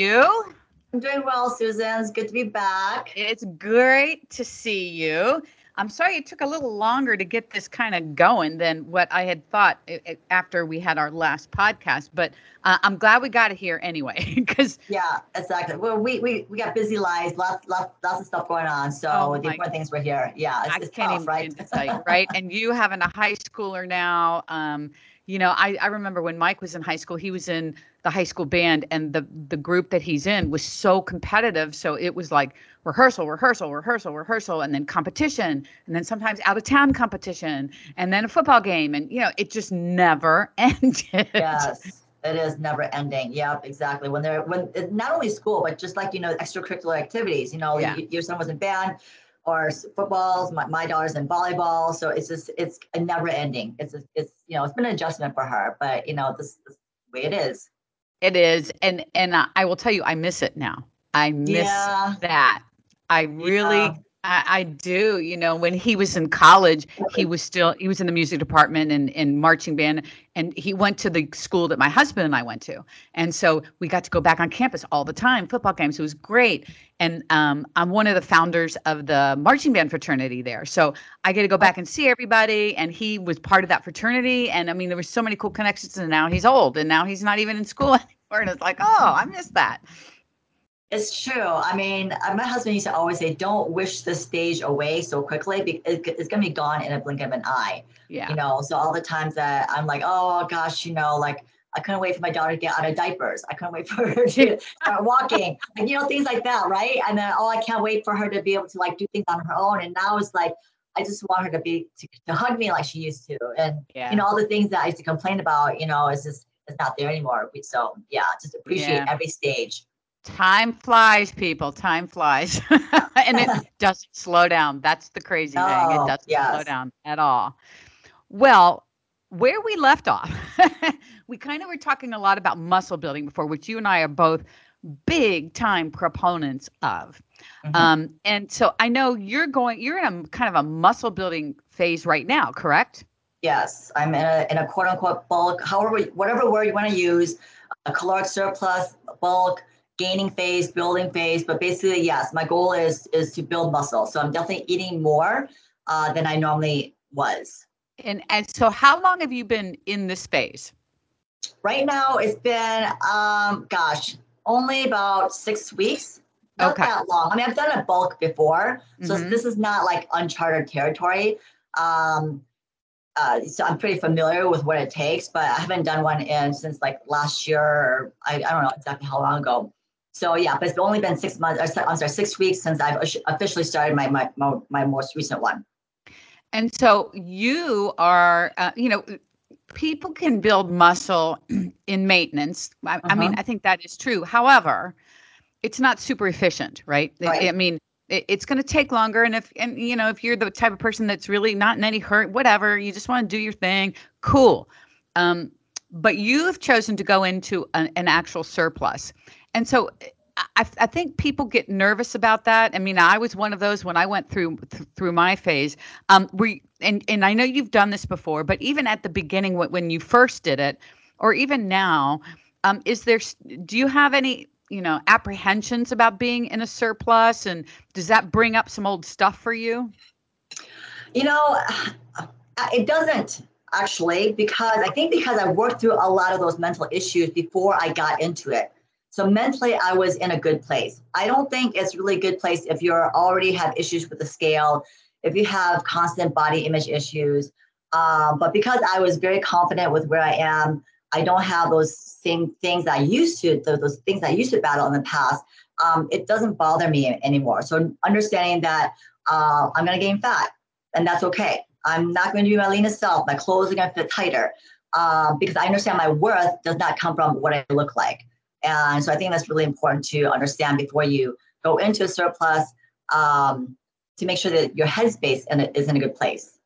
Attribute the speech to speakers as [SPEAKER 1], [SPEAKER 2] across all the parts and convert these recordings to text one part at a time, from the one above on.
[SPEAKER 1] you?
[SPEAKER 2] I'm doing well, Susan. It's good to be back.
[SPEAKER 1] It's great to see you. I'm sorry it took a little longer to get this kind of going than what I had thought after we had our last podcast, but uh, I'm glad we got it here anyway. Because
[SPEAKER 2] yeah, exactly. Well, we, we we got busy lives, lots lots lots of stuff going on. So oh the important things were here. Yeah,
[SPEAKER 1] it's,
[SPEAKER 2] I
[SPEAKER 1] it's can't tough, even right? you, right? And you having a high schooler now. Um, you know, I, I remember when Mike was in high school, he was in the high school band and the the group that he's in was so competitive. So it was like rehearsal, rehearsal, rehearsal, rehearsal, and then competition, and then sometimes out of town competition, and then a football game. And you know, it just never ended.
[SPEAKER 2] Yes. It is never ending. Yep, exactly. When they're when not only school, but just like you know, extracurricular activities. You know, yeah. your son was in band, or footballs. My, my daughter's in volleyball, so it's just it's a never ending. It's it's you know it's been an adjustment for her, but you know this, this way it is.
[SPEAKER 1] It is, and and I will tell you, I miss it now. I miss yeah. that. I really. Yeah. I, I, do. You know, when he was in college, he was still he was in the music department and in marching band, and he went to the school that my husband and I went to, and so we got to go back on campus all the time, football games. It was great, and um, I'm one of the founders of the marching band fraternity there, so I get to go back and see everybody. And he was part of that fraternity, and I mean, there were so many cool connections. And now he's old, and now he's not even in school anymore, and it's like, oh, I miss that.
[SPEAKER 2] It's true. I mean, uh, my husband used to always say, "Don't wish the stage away so quickly. It's going to be gone in a blink of an eye." Yeah. You know, so all the times that I'm like, "Oh gosh," you know, like I couldn't wait for my daughter to get out of diapers. I couldn't wait for her to start walking, and you know, things like that, right? And then, oh, I can't wait for her to be able to like do things on her own. And now it's like, I just want her to be to, to hug me like she used to, and yeah. you know, all the things that I used to complain about, you know, is just it's not there anymore. So yeah, just appreciate yeah. every stage.
[SPEAKER 1] Time flies, people. Time flies. and it doesn't slow down. That's the crazy thing. It doesn't yes. slow down at all. Well, where we left off, we kind of were talking a lot about muscle building before, which you and I are both big time proponents of. Mm-hmm. Um, and so I know you're going, you're in a kind of a muscle building phase right now, correct?
[SPEAKER 2] Yes, I'm in a, in a quote unquote bulk, however, whatever word you want to use, a caloric surplus, bulk, gaining phase, building phase. But basically, yes, my goal is is to build muscle. So I'm definitely eating more uh, than I normally was.
[SPEAKER 1] And and so, how long have you been in this phase?
[SPEAKER 2] Right now, it's been um, gosh, only about six weeks. Not okay. that long. I mean, I've done a bulk before, so mm-hmm. this is not like uncharted territory. Um, uh, so I'm pretty familiar with what it takes, but I haven't done one in since like last year. Or I, I don't know exactly how long ago. So yeah, but it's only been six months. I'm sorry, six weeks since I've officially started my my my, my most recent one.
[SPEAKER 1] And so you are, uh, you know, people can build muscle in maintenance. I, uh-huh. I, mean, uh-huh. I think that is true. However, it's not super efficient, right? right. I mean, it, it's going to take longer, and if and you know, if you're the type of person that's really not in any hurt, whatever, you just want to do your thing, cool. Um, but you've chosen to go into an, an actual surplus. And so I, I, think people get nervous about that. I mean, I was one of those when I went through th- through my phase. Um, we and and I know you've done this before, but even at the beginning when you first did it, or even now, um, is there? Do you have any? You know, apprehensions about being in a surplus, and does that bring up some old stuff for you?
[SPEAKER 2] You know, it doesn't actually, because I think because I worked through a lot of those mental issues before I got into it. So mentally, I was in a good place. I don't think it's really a good place if you already have issues with the scale, if you have constant body image issues. Um, but because I was very confident with where I am, I don't have those same things I used to, those, those things I used to battle in the past. Um, it doesn't bother me anymore. So understanding that uh, I'm going to gain fat, and that's okay. I'm not going to be my leanest self. My clothes are going to fit tighter um, because I understand my worth does not come from what I look like. And so I think that's really important to understand before you go into a surplus um, to make sure that your headspace is in a good place.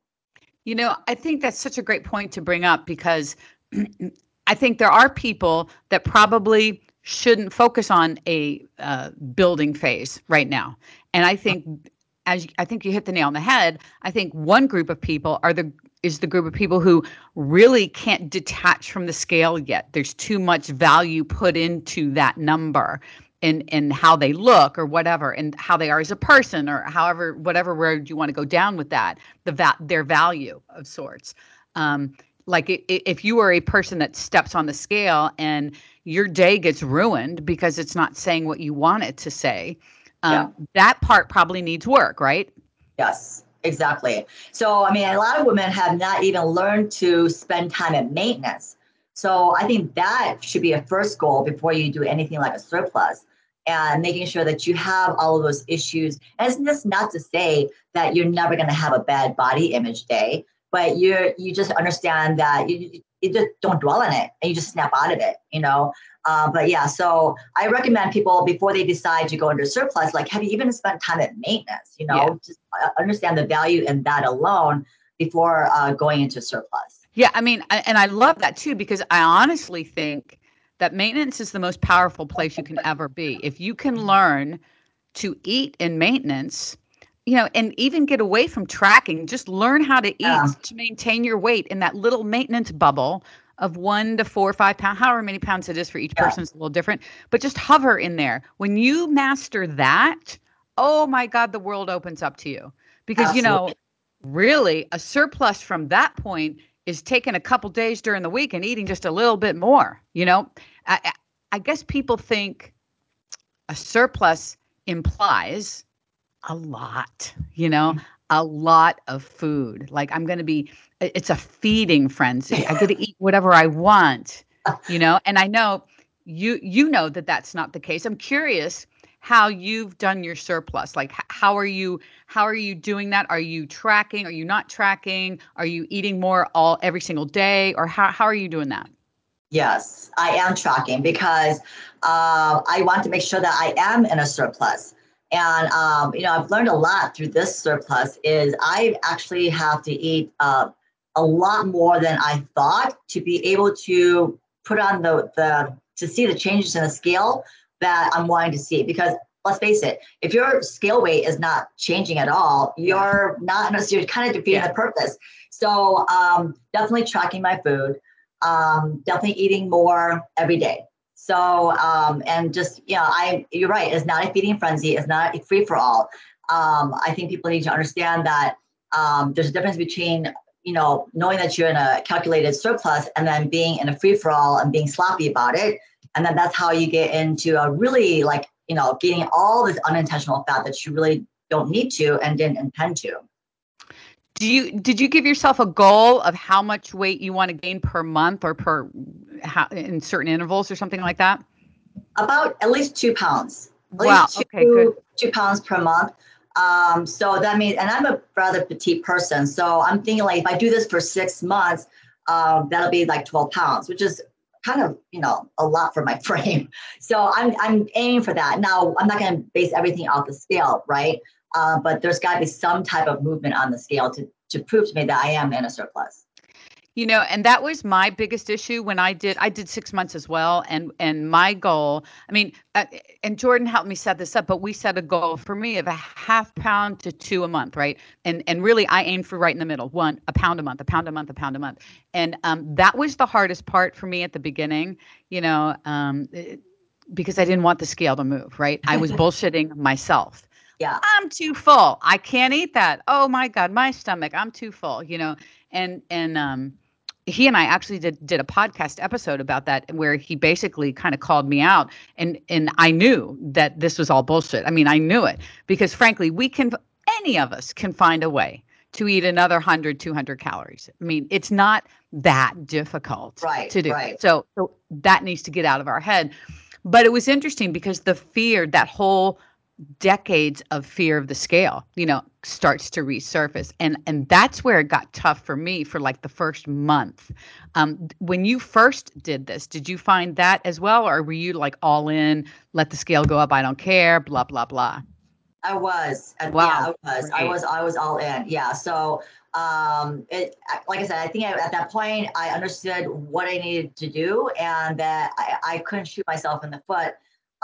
[SPEAKER 1] You know, I think that's such a great point to bring up because I think there are people that probably shouldn't focus on a uh, building phase right now. And I think, as I think you hit the nail on the head, I think one group of people are the is the group of people who really can't detach from the scale yet. There's too much value put into that number and in how they look or whatever and how they are as a person or however whatever road you want to go down with that the va- their value of sorts um, like it, it, if you are a person that steps on the scale and your day gets ruined because it's not saying what you want it to say um, yeah. that part probably needs work right
[SPEAKER 2] yes exactly so i mean a lot of women have not even learned to spend time at maintenance so i think that should be a first goal before you do anything like a surplus and making sure that you have all of those issues. And it's just not to say that you're never going to have a bad body image day, but you're you just understand that you you just don't dwell on it and you just snap out of it, you know. Uh, but yeah, so I recommend people before they decide to go into surplus, like have you even spent time at maintenance? You know, yeah. just uh, understand the value in that alone before uh, going into surplus.
[SPEAKER 1] Yeah, I mean, and I love that too because I honestly think that maintenance is the most powerful place you can ever be. If you can learn to eat in maintenance, you know, and even get away from tracking, just learn how to eat yeah. to maintain your weight in that little maintenance bubble of one to four or five pounds, however many pounds it is for each yeah. person is a little different, but just hover in there. When you master that, oh my God, the world opens up to you. Because, Absolutely. you know, really a surplus from that point is taking a couple days during the week and eating just a little bit more. You know, I, I guess people think a surplus implies a lot, you know, mm-hmm. A lot of food. Like I'm going to be, it's a feeding frenzy. I get to eat whatever I want, you know, and I know you, you know that that's not the case. I'm curious how you've done your surplus like how are you how are you doing that are you tracking are you not tracking are you eating more all every single day or how, how are you doing that
[SPEAKER 2] yes i am tracking because uh, i want to make sure that i am in a surplus and um, you know i've learned a lot through this surplus is i actually have to eat uh, a lot more than i thought to be able to put on the the to see the changes in the scale that I'm wanting to see because let's face it, if your scale weight is not changing at all, you're not you're kind of defeating yeah. the purpose. So um, definitely tracking my food, um, definitely eating more every day. So um, and just you know, I you're right. It's not a feeding frenzy. It's not a free for all. Um, I think people need to understand that um, there's a difference between you know knowing that you're in a calculated surplus and then being in a free for all and being sloppy about it and then that's how you get into a really like you know getting all this unintentional fat that you really don't need to and didn't intend to
[SPEAKER 1] do you did you give yourself a goal of how much weight you want to gain per month or per how, in certain intervals or something like that?
[SPEAKER 2] About at least two pounds.
[SPEAKER 1] At wow two, okay good.
[SPEAKER 2] two pounds per month. Um, so that means and i'm a rather petite person so i'm thinking like if i do this for six months um, that'll be like 12 pounds which is kind of you know a lot for my frame. So i'm i'm aiming for that. Now i'm not going to base everything off the scale right uh, but there's got to be some type of movement on the scale to to prove to me that i am in a surplus.
[SPEAKER 1] You know and that was my biggest issue when i did i did six months as well and and my goal i mean uh, and jordan helped me set this up but we set a goal for me of a half pound to two a month right? And and really i aimed for right in the middle one a pound a month a pound a month a pound a month. And um, that was the hardest part for me at the beginning you know um, it, because i didn't want the scale to move right? I was bullshitting myself
[SPEAKER 2] yeah
[SPEAKER 1] i'm too full i can't eat that oh my god my stomach i'm too full you know and and um he and I actually did did a podcast episode about that where he basically kind of called me out and and I knew that this was all bullshit. I mean, I knew it because frankly, we can any of us can find a way to eat another 100 200 calories. I mean, it's not that difficult
[SPEAKER 2] right,
[SPEAKER 1] to do.
[SPEAKER 2] Right.
[SPEAKER 1] So so that needs to get out of our head. But it was interesting because the fear that whole decades of fear of the scale you know starts to resurface. And and that's where it got tough for me for like the first month. Um, when you first did this did you find that as well or were you like all in let the scale go up i don't care blah blah blah?
[SPEAKER 2] I was. Wow. yeah i was. Great. i was i was all in. Yeah so um it like i said i think at that point i understood what i needed to do and that i, I couldn't shoot myself in the foot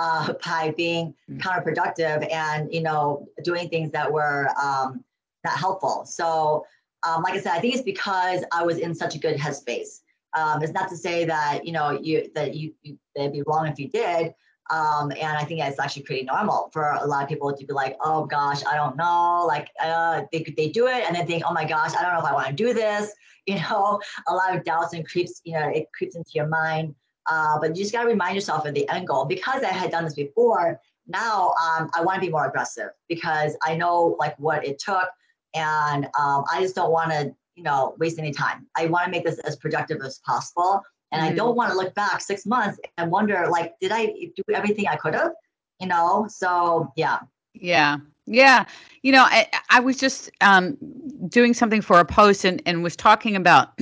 [SPEAKER 2] uh, by being mm. counterproductive and you know doing things that were um, not helpful. So um, like I said, I think it's because I was in such a good headspace. Um, it's not to say that you know you that you, you would be wrong if you did. Um, and I think it's actually pretty normal for a lot of people to be like, oh gosh, I don't know. Like uh, they they do it and then think, oh my gosh, I don't know if I want to do this. You know, a lot of doubts and creeps. You know, it creeps into your mind. Uh, but you just got to remind yourself of the end goal. Because I had done this before, now um, I want to be more aggressive because I know like what it took, and um, I just don't want to you know waste any time. I want to make this as productive as possible, and mm-hmm. I don't want to look back six months and wonder like, did I do everything I could have? You know, so yeah.
[SPEAKER 1] Yeah. Yeah. You know, I, I was just um, doing something for a post and, and was talking about,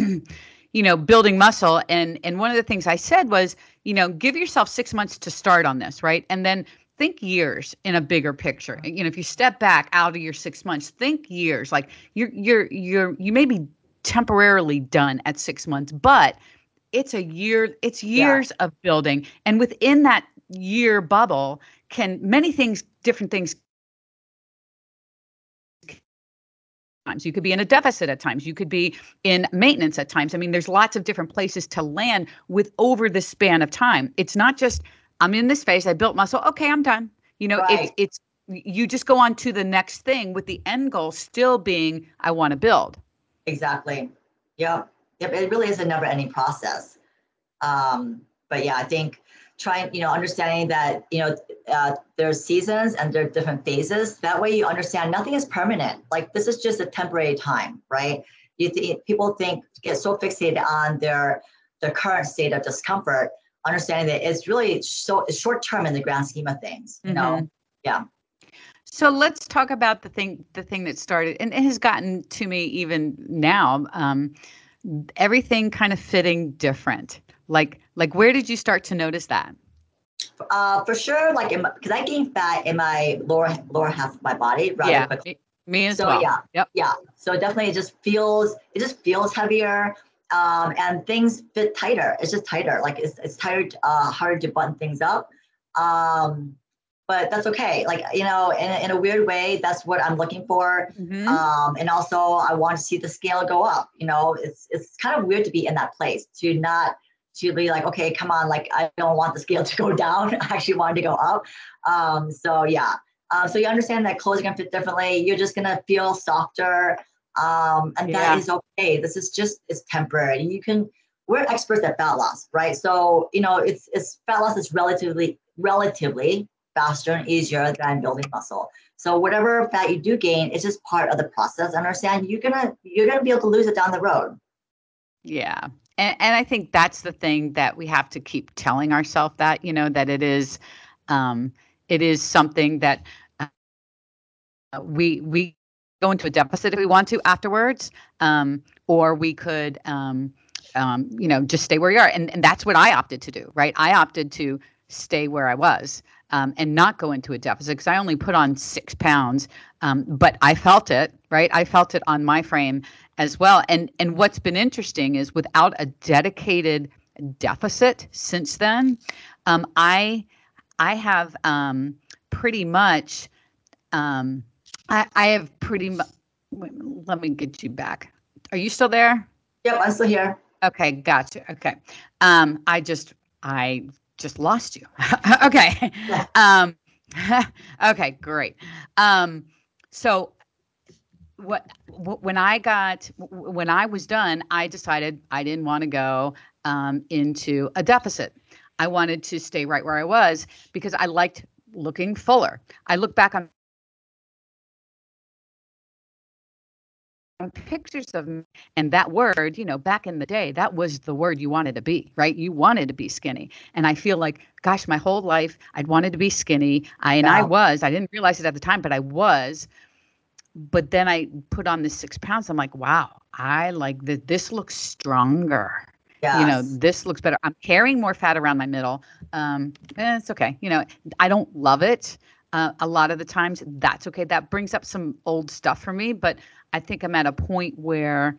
[SPEAKER 1] you know, building muscle. And, and one of the things I said was, you know, give yourself six months to start on this, right? And then think years in a bigger picture. You know, if you step back out of your six months, think years. Like you're you're you're you may be temporarily done at six months, but it's a year, it's years yeah. of building. And within that year bubble, can many things, different things times. You could be in a deficit at times. You could be in maintenance at times. I mean, there's lots of different places to land with over the span of time. It's not just I'm in this phase, I built muscle, okay, I'm done. You know, right. it's it's you just go on to the next thing with the end goal still being I want to build.
[SPEAKER 2] Exactly. Yep. Yep. It really is a never ending process. Um, but yeah, I think trying, you know, understanding that, you know, uh, there's seasons and there are different phases. That way you understand nothing is permanent. Like this is just a temporary time, right? You th- people think get so fixated on their their current state of discomfort, understanding that it's really so short term in the grand scheme of things. You mm-hmm. know, yeah.
[SPEAKER 1] So let's talk about the thing the thing that started and it has gotten to me even now. Um, everything kind of fitting different. Like like where did you start to notice that?
[SPEAKER 2] Uh, for sure, like because I gained fat in my lower lower half of my body rather
[SPEAKER 1] yeah, quickly. Me as
[SPEAKER 2] so,
[SPEAKER 1] well.
[SPEAKER 2] Yeah.
[SPEAKER 1] Yep.
[SPEAKER 2] Yeah. So definitely, it just feels it just feels heavier, um, and things fit tighter. It's just tighter. Like it's it's tighter, uh, harder to button things up. Um, but that's okay. Like, you know, in, in a weird way, that's what I'm looking for. Mm-hmm. Um, and also I want to see the scale go up. You know, it's, it's kind of weird to be in that place to not, to be like, okay, come on, like, I don't want the scale to go down. I actually want it to go up. Um, so yeah. Uh, so you understand that clothes are gonna fit differently. You're just gonna feel softer. Um, and yeah. that is okay. This is just, it's temporary. You can, we're experts at fat loss, right? So, you know, it's, it's fat loss is relatively, relatively faster and easier than building muscle. So whatever fat you do gain, it's just part of the process. Understand you're gonna you're gonna be able to lose it down the road.
[SPEAKER 1] Yeah. And, and I think that's the thing that we have to keep telling ourselves that, you know, that it is um, it is something that uh, we we go into a deficit if we want to afterwards, um, or we could um, um, you know, just stay where you are. And and that's what I opted to do, right? I opted to stay where I was um, and not go into a deficit because I only put on six pounds, um, but I felt it, right? I felt it on my frame as well. And and what's been interesting is without a dedicated deficit since then, um, I I have um, pretty much um, I, I have pretty much. Let me get you back. Are you still there?
[SPEAKER 2] Yep, I'm still here.
[SPEAKER 1] Okay, gotcha. Okay, um, I just I just lost you. okay. Um, okay, great. Um, so what when I got when I was done, I decided I didn't want to go um, into a deficit. I wanted to stay right where I was because I liked looking fuller. I look back on pictures of me and that word you know back in the day that was the word you wanted to be right? You wanted to be skinny. And i feel like gosh my whole life i'd wanted to be skinny. I and wow. i was i didn't realize it at the time but i was. But then i put on this six pounds. I'm like wow i like that this looks stronger. Yes. you know this looks better. I'm carrying more fat around my middle. Um eh, it's okay. You know i don't love it uh, a lot of the times that's okay that brings up some old stuff for me but I think I'm at a point where,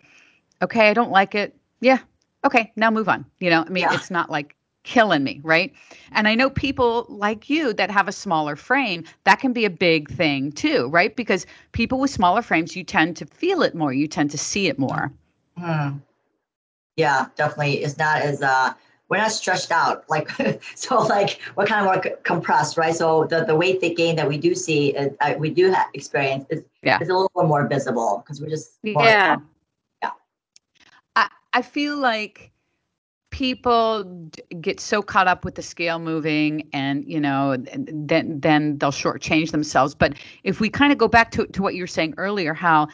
[SPEAKER 1] okay, I don't like it. Yeah. Okay. Now move on. You know, I mean, yeah. it's not like killing me, right? And I know people like you that have a smaller frame, that can be a big thing too, right? Because people with smaller frames, you tend to feel it more, you tend to see it more.
[SPEAKER 2] Hmm. Yeah, definitely. It's not as uh we're not stretched out. Like so like we're kind of more compressed right? So the, the weight gain that we do see is, uh, we do have experience is, yeah. is a little more visible because we're just
[SPEAKER 1] yeah. yeah. I, I feel like people get so caught up with the scale moving and you know then then they'll shortchange themselves. But if we kind of go back to, to what you were saying earlier how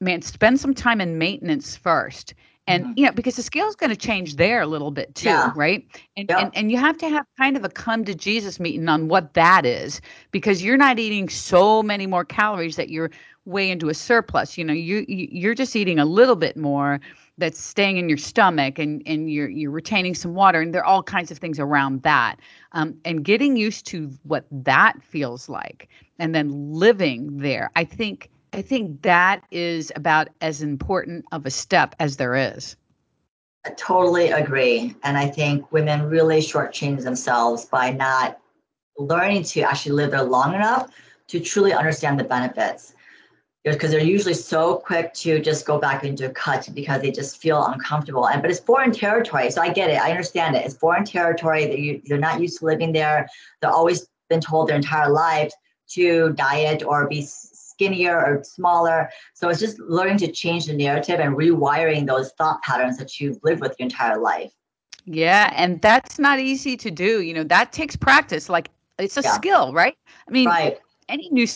[SPEAKER 1] man spend some time in maintenance first and mm-hmm. you know because the scale is going to change there a little bit too yeah. right and, and and you have to have kind of a come to jesus meeting on what that is because you're not eating so many more calories that you're way into a surplus you know you you're just eating a little bit more that's staying in your stomach and, and you're you're retaining some water and there are all kinds of things around that um, and getting used to what that feels like and then living there i think i think that is about as important of a step as there is
[SPEAKER 2] I totally agree and i think women really shortchange themselves by not learning to actually live there long enough to truly understand the benefits because they're usually so quick to just go back into a cut because they just feel uncomfortable. And but it's foreign territory, so I get it. I understand it. It's foreign territory that you they're not used to living there. They're always been told their entire lives to diet or be skinnier or smaller. So it's just learning to change the narrative and rewiring those thought patterns that you've lived with your entire life.
[SPEAKER 1] Yeah, and that's not easy to do. You know, that takes practice. Like it's a yeah. skill, right? I mean, right. any new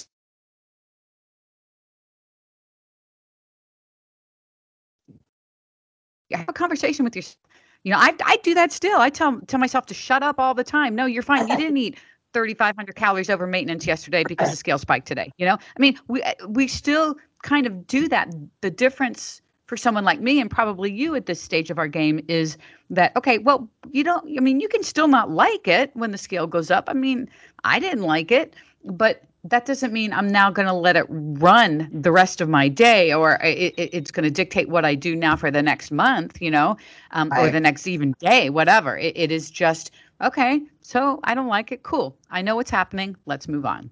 [SPEAKER 1] have a conversation with yourself. You know, I I do that still. I tell tell myself to shut up all the time. No, you're fine. You didn't eat 3,500 calories over maintenance yesterday because the scale spiked today. You know, I mean, we we still kind of do that. The difference for someone like me and probably you at this stage of our game is that okay well you don't i mean you can still not like it when the scale goes up i mean i didn't like it but that doesn't mean I'm now going to let it run the rest of my day or it, it, it's going to dictate what I do now for the next month, you know, um, or the next even day, whatever. It, it is just, okay, so I don't like it. Cool. I know what's happening. Let's move on.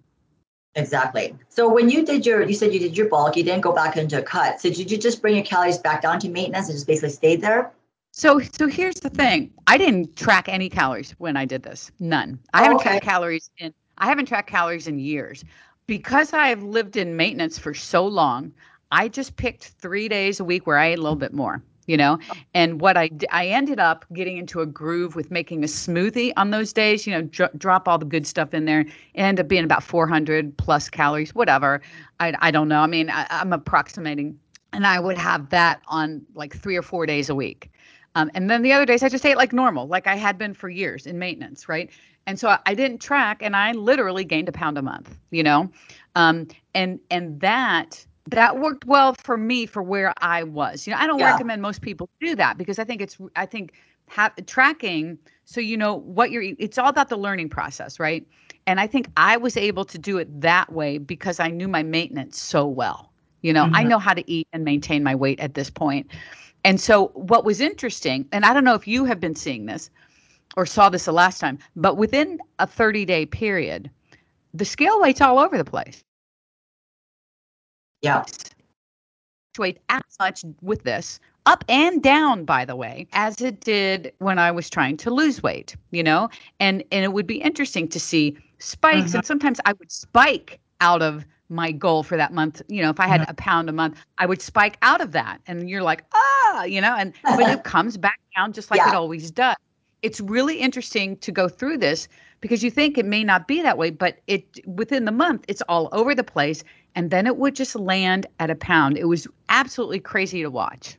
[SPEAKER 2] Exactly. So when you did your, you said you did your bulk, you didn't go back into a cut. So did you just bring your calories back down to maintenance and just basically stayed there?
[SPEAKER 1] So, so here's the thing. I didn't track any calories when I did this. None. I oh, haven't okay. tracked calories in I haven't tracked calories in years. Because I've lived in maintenance for so long, I just picked three days a week where I ate a little bit more, you know. And what I I ended up getting into a groove with making a smoothie on those days, you know, dr- drop all the good stuff in there. end up being about 400 plus calories, whatever. I I don't know. I mean, I, I'm approximating, and I would have that on like three or four days a week. Um, and then the other days I just ate like normal, like I had been for years in maintenance, right? And so I didn't track, and I literally gained a pound a month, you know, um, and and that that worked well for me for where I was. You know, I don't yeah. recommend most people do that because I think it's I think have tracking so you know what you're. It's all about the learning process, right? And I think I was able to do it that way because I knew my maintenance so well. You know, mm-hmm. I know how to eat and maintain my weight at this point. And so what was interesting, and I don't know if you have been seeing this, or saw this the last time, but within a 30 day period, the scale weight's all over the place.
[SPEAKER 2] Yeah.
[SPEAKER 1] Weight as much with this, up and down, by the way, as it did when I was trying to lose weight, you know? And and it would be interesting to see spikes. Mm-hmm. And sometimes I would spike out of my goal for that month. You know, if I had mm-hmm. a pound a month, I would spike out of that. And you're like, ah, you know, and but it comes back down just like yeah. it always does it's really interesting to go through this because you think it may not be that way, but it within the month it's all over the place, and then it would just land at a pound. It was absolutely crazy to watch.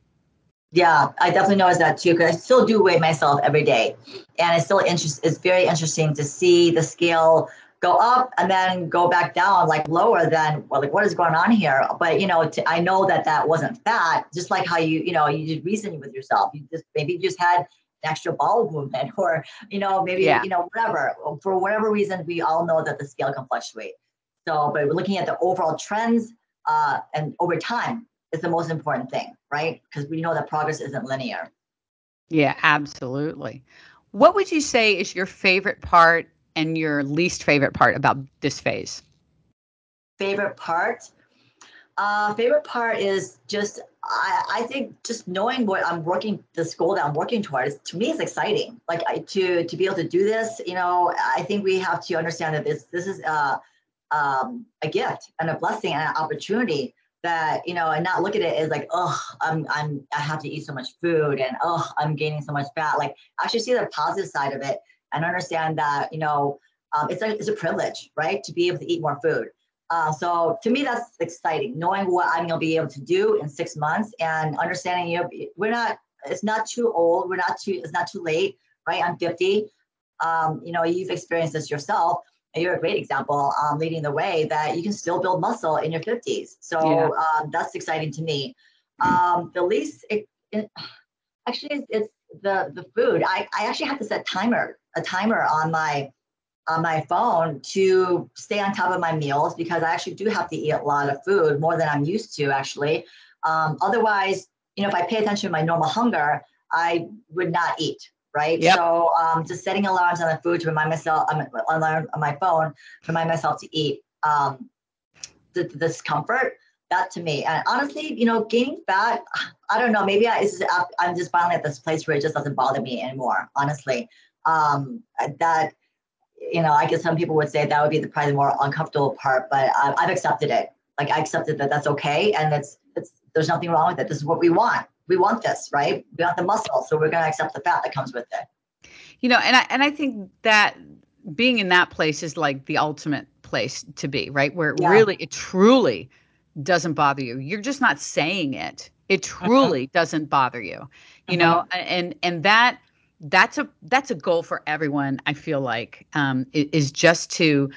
[SPEAKER 2] Yeah, I definitely noticed that too because I still do weigh myself every day, and it's still interest. It's very interesting to see the scale go up and then go back down like lower than well, like what is going on here but you know to, i know that that wasn't fat just like how you you know you did reasoning with yourself you just maybe you just had an extra bowel movement or you know maybe yeah. you know whatever for whatever reason we all know that the scale can fluctuate so but we're looking at the overall trends uh, and over time is the most important thing right because we know that progress isn't linear
[SPEAKER 1] yeah absolutely what would you say is your favorite part and your least favorite part about this phase?
[SPEAKER 2] Favorite part? Uh, favorite part is just I, I think just knowing what I'm working this goal that I'm working towards to me is exciting. Like I, to to be able to do this, you know, I think we have to understand that this this is a um, a gift and a blessing and an opportunity that you know and not look at it as like oh I'm I'm I have to eat so much food and oh I'm gaining so much fat. Like actually see the positive side of it and understand that you know um, it's a it's a privilege, right, to be able to eat more food. Uh, so to me, that's exciting, knowing what I'm going to be able to do in six months and understanding, you know, we're not, it's not too old. We're not too, it's not too late, right? I'm 50. Um, you know, you've experienced this yourself. You're a great example, um, leading the way that you can still build muscle in your 50s. So yeah. um, that's exciting to me. Um, the least, it, it, actually, it's, it's the the food. I, I actually have to set timer a timer on my on my phone to stay on top of my meals because I actually do have to eat a lot of food more than I'm used to actually. Um, otherwise, you know, if I pay attention to my normal hunger, I would not eat. Right. Yep. So um, just setting alarms on the food to remind myself, um, alarm on my phone, to remind myself to eat um, the, the discomfort that to me. And honestly, you know, gaining fat, I don't know, maybe I, I'm just finally at this place where it just doesn't bother me anymore, honestly. Um, that you know, I guess some people would say that would be the probably the more uncomfortable part, but I, I've accepted it. Like I accepted that that's okay, and that's it's there's nothing wrong with it. This is what we want. We want this, right? We want the muscle, so we're going to accept the fat that comes with it.
[SPEAKER 1] You know, and I and I think that being in that place is like the ultimate place to be, right? Where yeah. really it truly doesn't bother you. You're just not saying it. It uh-huh. truly uh-huh. doesn't bother you. You uh-huh. know, and and that that's a that's a goal for everyone i feel like um, is just to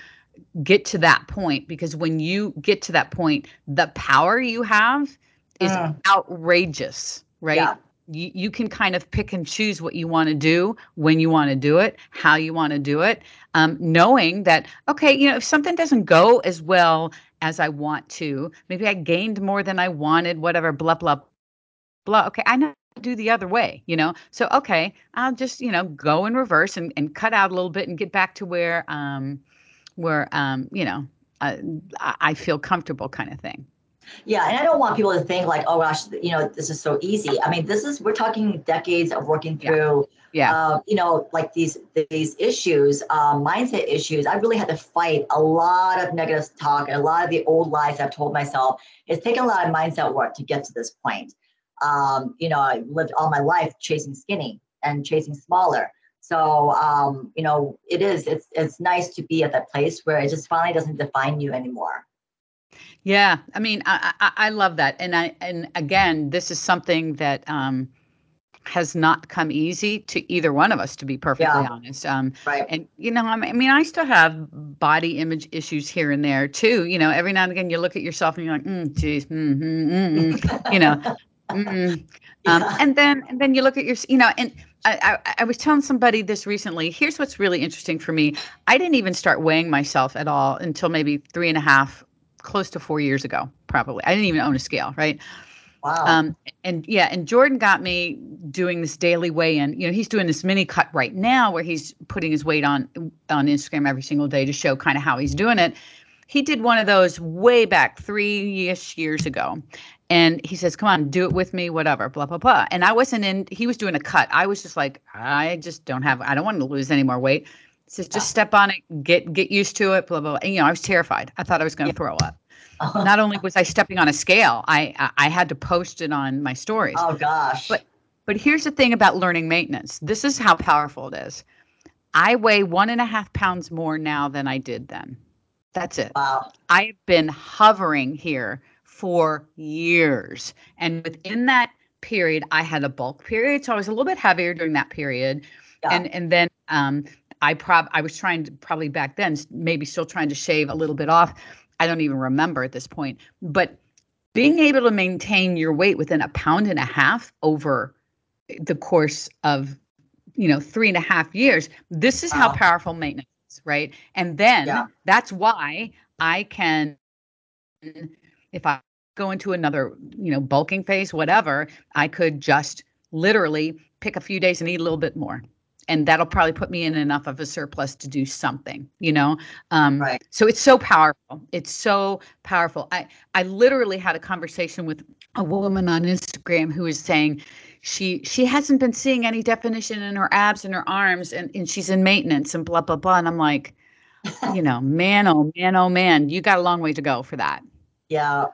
[SPEAKER 1] get to that point because when you get to that point the power you have is uh, outrageous right yeah. you, you can kind of pick and choose what you want to do when you want to do it how you want to do it um, knowing that okay you know if something doesn't go as well as i want to maybe i gained more than i wanted whatever blah blah blah okay i know do the other way, you know? So, okay, I'll just, you know, go in reverse and, and cut out a little bit and get back to where, um, where, um, you know, uh, I feel comfortable kind of thing.
[SPEAKER 2] Yeah, and I don't want people to think like, oh gosh, you know, this is so easy. I mean, this is we're talking decades of working through, yeah, yeah. Uh, you know, like these these issues, um, mindset issues. I really had to fight a lot of negative talk and a lot of the old lies I've told myself. It's taken a lot of mindset work to get to this point um, you know, I lived all my life chasing skinny and chasing smaller. So, um, you know, it is, it's, it's nice to be at that place where it just finally doesn't define you anymore.
[SPEAKER 1] Yeah. I mean, I, I, I love that. And I, and again, this is something that, um, has not come easy to either one of us, to be perfectly yeah. honest. Um, right. And you know, I mean, I still have body image issues here and there too. You know, every now and again, you look at yourself and you're like, mm, geez, mm, mm, mm, mm. you know, Mm-hmm. Um, and then and then you look at your, you know, and I, I, I was telling somebody this recently. Here's what's really interesting for me. I didn't even start weighing myself at all until maybe three and a half, close to four years ago, probably. I didn't even own a scale, right?
[SPEAKER 2] Wow. Um,
[SPEAKER 1] and yeah, and Jordan got me doing this daily weigh-in. You know, he's doing this mini cut right now where he's putting his weight on on Instagram every single day to show kind of how he's doing it. He did one of those way back three-ish years ago. And he says, Come on, do it with me, whatever, blah, blah, blah. And I wasn't in, he was doing a cut. I was just like, I just don't have, I don't want to lose any more weight. He says, just step on it, get get used to it, blah, blah, blah. And, you know, I was terrified. I thought I was going to yeah. throw up. Not only was I stepping on a scale, I, I I had to post it on my stories.
[SPEAKER 2] Oh gosh.
[SPEAKER 1] But but here's the thing about learning maintenance. This is how powerful it is. I weigh one and a half pounds more now than I did then. That's it.
[SPEAKER 2] Wow.
[SPEAKER 1] I've been hovering here for years. And within that period, I had a bulk period. So I was a little bit heavier during that period. Yeah. And and then um I prob I was trying to probably back then, maybe still trying to shave a little bit off. I don't even remember at this point. But being able to maintain your weight within a pound and a half over the course of you know three and a half years this is wow. how powerful maintenance is right and then yeah. that's why i can if i go into another, you know, bulking phase, whatever, I could just literally pick a few days and eat a little bit more. And that'll probably put me in enough of a surplus to do something you know? Um,
[SPEAKER 2] right.
[SPEAKER 1] so it's so powerful. It's so powerful. I i literally had a conversation with a woman on instagram who was saying she she hasn't been seeing any definition in her abs and her arms and, and she's in maintenance and blah blah blah and i'm like you know man oh man oh man you got a long way to go for that.
[SPEAKER 2] Yeah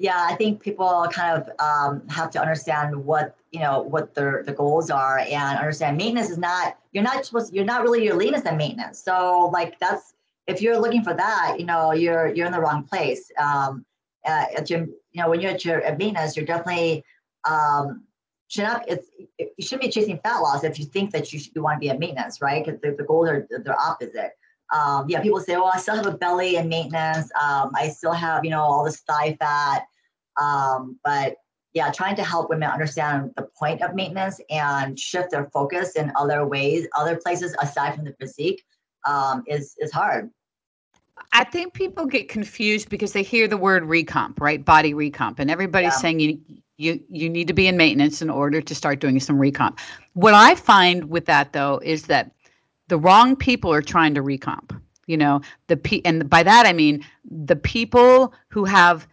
[SPEAKER 2] yeah i think people kind of um, have to understand what you know what their the goals are and understand maintenance is not you're not supposed you're not really your leanest in maintenance. So like that's if you're looking for that you know you're you're in the wrong place. Um at your, you know when you're at your at maintenance you're definitely um should not it's you shouldn't be chasing fat loss if you think that you should you want to be at maintenance right? Because the, the goals are they're opposite um, yeah people say well i still have a belly and maintenance um, i still have you know all this thigh fat um, but yeah, trying to help women understand the point of maintenance and shift their focus in other ways, other places aside from the physique, um, is is hard.
[SPEAKER 1] I think people get confused because they hear the word recomp, right? Body recomp, and everybody's yeah. saying you you you need to be in maintenance in order to start doing some recomp. What I find with that though is that the wrong people are trying to recomp. You know, the p and by that I mean the people who have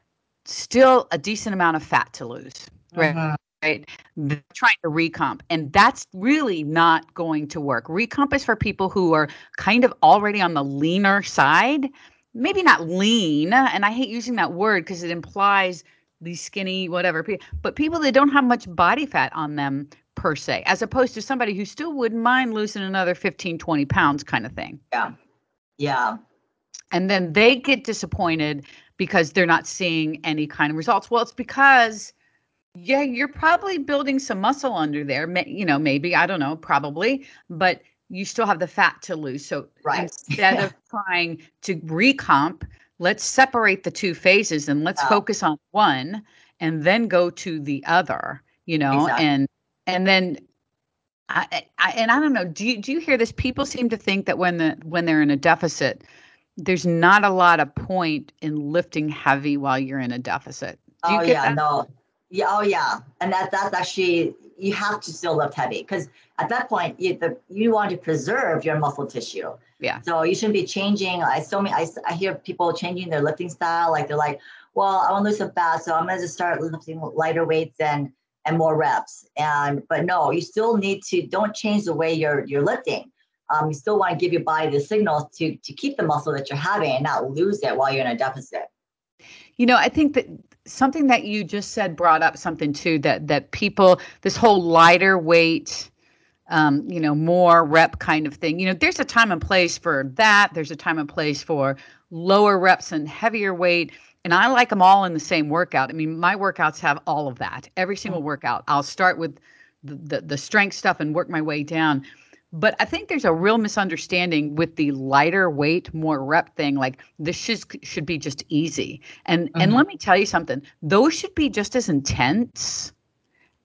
[SPEAKER 1] still a decent amount of fat to lose, right? Mm-hmm. Right. They're trying to recomp. And that's really not going to work. Recomp is for people who are kind of already on the leaner side. Maybe not lean. And I hate using that word because it implies these skinny, whatever, but people that don't have much body fat on them per se, as opposed to somebody who still wouldn't mind losing another 15, 20 pounds kind of thing.
[SPEAKER 2] Yeah. Yeah.
[SPEAKER 1] And then they get disappointed because they're not seeing any kind of results. Well, it's because yeah, you're probably building some muscle under there. You know, maybe I don't know, probably, but you still have the fat to lose. So
[SPEAKER 2] right.
[SPEAKER 1] instead of trying to recomp, let's separate the two phases and let's focus on one and then go to the other. You know, exactly. and and then I, I, and I don't know. Do you do you hear this? People seem to think that when the when they're in a deficit, there's not a lot of point in lifting heavy while you're in a deficit.
[SPEAKER 2] Do oh yeah, that? no, yeah, oh yeah, and that that's actually you have to still lift heavy because at that point you the, you want to preserve your muscle tissue.
[SPEAKER 1] Yeah.
[SPEAKER 2] So you shouldn't be changing. I so many I, I hear people changing their lifting style. Like they're like, well, I want to lose some fat, so I'm gonna just start lifting lighter weights and and more reps. And but no, you still need to don't change the way you're you're lifting um, you still want to give your body the signals to to keep the muscle that you're having and not lose it while you're in a deficit.
[SPEAKER 1] You know, I think that something that you just said brought up something too that that people this whole lighter weight um, you know, more rep kind of thing. You know, there's a time and place for that. There's a time and place for lower reps and heavier weight. And I like them all in the same workout. I mean, my workouts have all of that. Every single mm-hmm. workout. I'll start with the, the, the strength stuff and work my way down. But I think there's a real misunderstanding with the lighter weight, more rep thing. Like this should, should be just easy. And mm-hmm. and let me tell you something, those should be just as intense